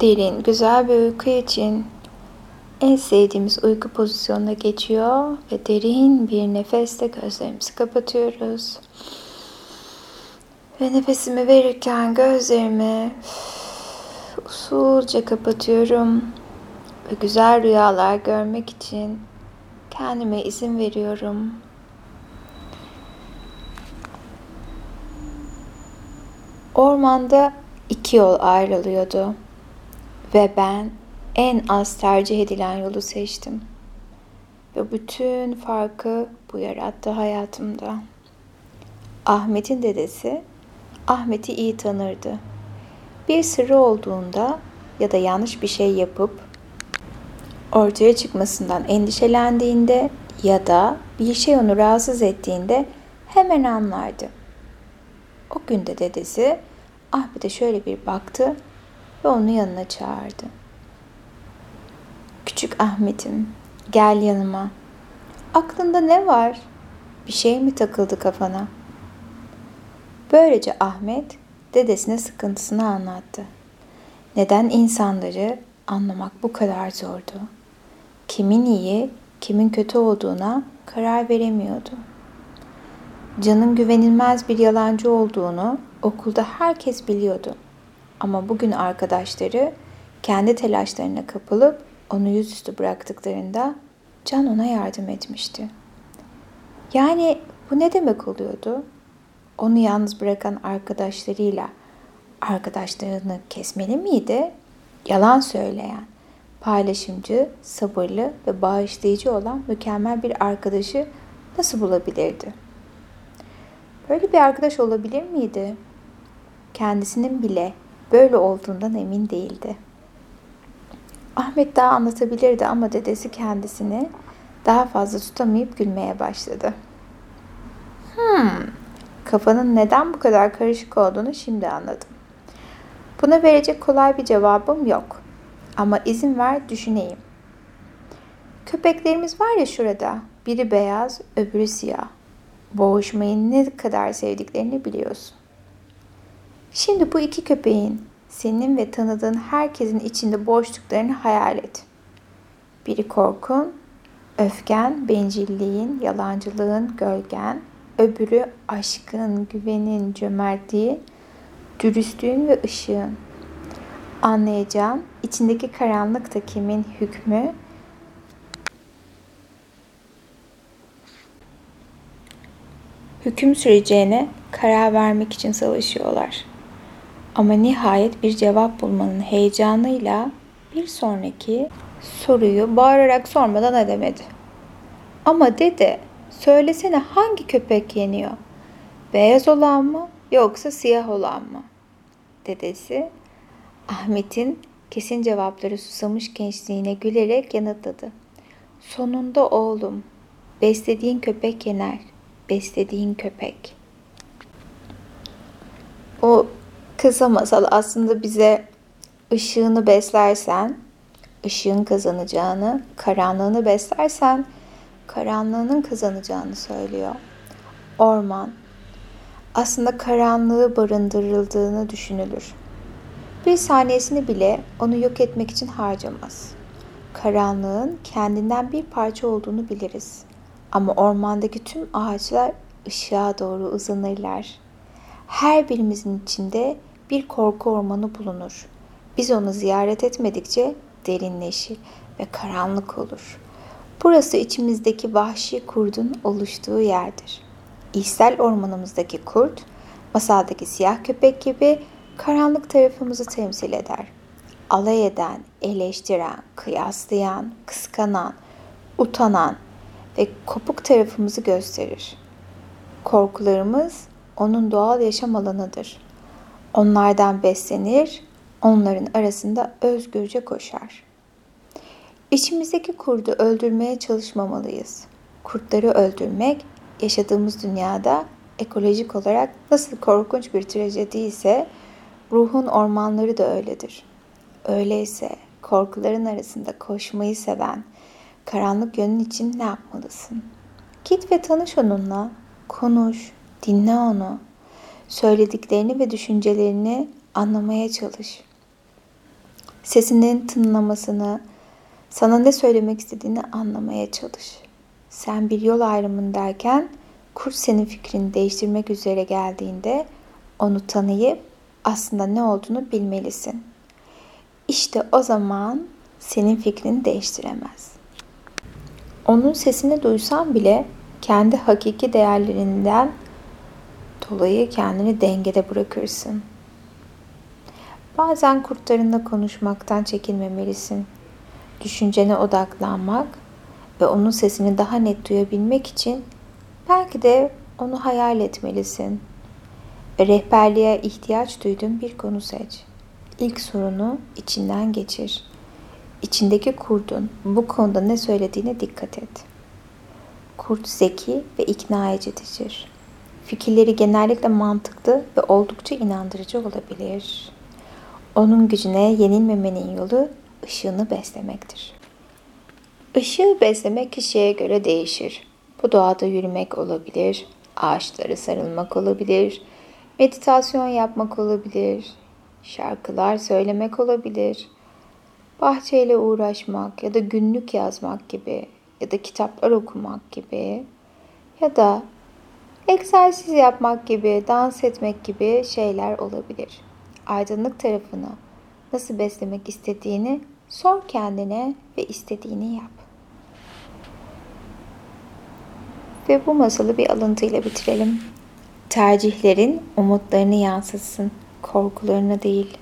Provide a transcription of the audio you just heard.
Derin, güzel bir uyku için en sevdiğimiz uyku pozisyonuna geçiyor ve derin bir nefesle gözlerimizi kapatıyoruz. Ve nefesimi verirken gözlerimi usulca kapatıyorum ve güzel rüyalar görmek için kendime izin veriyorum. Ormanda iki yol ayrılıyordu ve ben en az tercih edilen yolu seçtim. Ve bütün farkı bu yarattı hayatımda. Ahmet'in dedesi Ahmet'i iyi tanırdı. Bir sırrı olduğunda ya da yanlış bir şey yapıp ortaya çıkmasından endişelendiğinde ya da bir şey onu rahatsız ettiğinde hemen anlardı. O günde dedesi Ahmet'e şöyle bir baktı ve onu yanına çağırdı. Küçük Ahmet'im, gel yanıma. Aklında ne var? Bir şey mi takıldı kafana? Böylece Ahmet dedesine sıkıntısını anlattı. Neden insanları anlamak bu kadar zordu? Kimin iyi, kimin kötü olduğuna karar veremiyordu. Can'ın güvenilmez bir yalancı olduğunu okulda herkes biliyordu. Ama bugün arkadaşları kendi telaşlarına kapılıp onu yüzüstü bıraktıklarında Can ona yardım etmişti. Yani bu ne demek oluyordu? Onu yalnız bırakan arkadaşlarıyla arkadaşlarını kesmeli miydi? Yalan söyleyen, paylaşımcı, sabırlı ve bağışlayıcı olan mükemmel bir arkadaşı nasıl bulabilirdi? Böyle bir arkadaş olabilir miydi? Kendisinin bile böyle olduğundan emin değildi. Ahmet daha anlatabilirdi ama dedesi kendisini daha fazla tutamayıp gülmeye başladı. Hmm, kafanın neden bu kadar karışık olduğunu şimdi anladım. Buna verecek kolay bir cevabım yok. Ama izin ver düşüneyim. Köpeklerimiz var ya şurada. Biri beyaz, öbürü siyah. Boğuşmayı ne kadar sevdiklerini biliyorsun. Şimdi bu iki köpeğin senin ve tanıdığın herkesin içinde boşluklarını hayal et. Biri korkun, öfken, bencilliğin, yalancılığın, gölgen, öbürü aşkın, güvenin, cömertliğin, dürüstlüğün ve ışığın. Anlayacağın içindeki karanlık da kimin hükmü, hüküm süreceğine karar vermek için savaşıyorlar. Ama nihayet bir cevap bulmanın heyecanıyla bir sonraki soruyu bağırarak sormadan edemedi. Ama dede, söylesene hangi köpek yeniyor? Beyaz olan mı yoksa siyah olan mı? Dedesi Ahmet'in kesin cevapları susamış gençliğine gülerek yanıtladı. Sonunda oğlum, beslediğin köpek yener, beslediğin köpek. O kısa masal aslında bize ışığını beslersen, ışığın kazanacağını, karanlığını beslersen, karanlığının kazanacağını söylüyor. Orman, aslında karanlığı barındırıldığını düşünülür. Bir saniyesini bile onu yok etmek için harcamaz. Karanlığın kendinden bir parça olduğunu biliriz. Ama ormandaki tüm ağaçlar ışığa doğru uzanırlar. Her birimizin içinde bir korku ormanı bulunur. Biz onu ziyaret etmedikçe derinleşir ve karanlık olur. Burası içimizdeki vahşi kurdun oluştuğu yerdir. İhsel ormanımızdaki kurt, masaldaki siyah köpek gibi karanlık tarafımızı temsil eder. Alay eden, eleştiren, kıyaslayan, kıskanan, utanan ve kopuk tarafımızı gösterir. Korkularımız onun doğal yaşam alanıdır. Onlardan beslenir, onların arasında özgürce koşar. İçimizdeki kurdu öldürmeye çalışmamalıyız. Kurtları öldürmek yaşadığımız dünyada ekolojik olarak nasıl korkunç bir trajedi ise ruhun ormanları da öyledir. Öyleyse korkuların arasında koşmayı seven, karanlık yönün için ne yapmalısın? Git ve tanış onunla, konuş, dinle onu, söylediklerini ve düşüncelerini anlamaya çalış. Sesinin tınlamasını, sana ne söylemek istediğini anlamaya çalış. Sen bir yol ayrımındayken kurt senin fikrini değiştirmek üzere geldiğinde onu tanıyıp aslında ne olduğunu bilmelisin. İşte o zaman senin fikrini değiştiremez. Onun sesini duysan bile kendi hakiki değerlerinden dolayı kendini dengede bırakırsın. Bazen kurtlarınla konuşmaktan çekinmemelisin. Düşüncene odaklanmak ve onun sesini daha net duyabilmek için belki de onu hayal etmelisin. Ve rehberliğe ihtiyaç duyduğun bir konu seç. İlk sorunu içinden geçir. İçindeki kurdun bu konuda ne söylediğine dikkat et. Kurt zeki ve ikna edicidir. Fikirleri genellikle mantıklı ve oldukça inandırıcı olabilir. Onun gücüne yenilmemenin yolu ışığını beslemektir. Işığı beslemek kişiye göre değişir. Bu doğada yürümek olabilir, ağaçlara sarılmak olabilir, meditasyon yapmak olabilir, şarkılar söylemek olabilir, bahçeyle uğraşmak ya da günlük yazmak gibi ya da kitaplar okumak gibi ya da egzersiz yapmak gibi, dans etmek gibi şeyler olabilir. Aydınlık tarafını nasıl beslemek istediğini sor kendine ve istediğini yap. Ve bu masalı bir alıntıyla bitirelim. Tercihlerin umutlarını yansıtsın, korkularını değil.